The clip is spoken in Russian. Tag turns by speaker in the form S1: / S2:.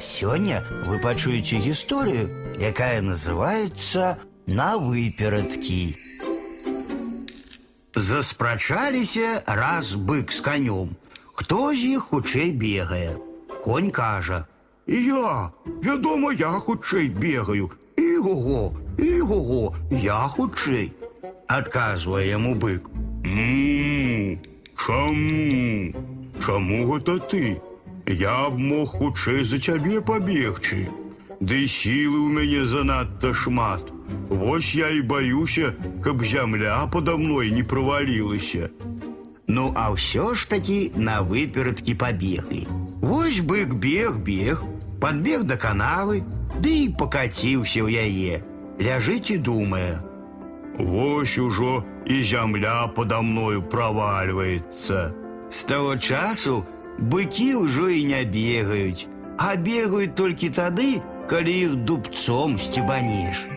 S1: Сёння вы пачуеце гісторыю, якая называецца на выперадкі. Заспрачаліся раз бык з канём. Хто з іх хутчэй бегае? Конь кажа: « Я, вядома, я хутчэй бегаю. Іго-го, іго-го, я хутчэй. Адказвае яму бык.
S2: Ммм, чаму? Чаму гэта ты? Я б мог хутчэй за цябе пабегчы. Ды сілы ў мяне занадта шмат. Вось я і баюся, каб зямля подо мной не правалілася.
S1: Ну, а ўсё ж такі на выперадкі пабеглі. Вось бык бег, бег, падбег да канавы, ды і пакаціўся ў яе. Ляжыць і думае.
S2: Вось ужо і зямля подо мною правальваецца.
S1: З таго часу быкі ўжо і не бегаюць, а бегаюць толькі тады, калі іх дубцом сцебанеш.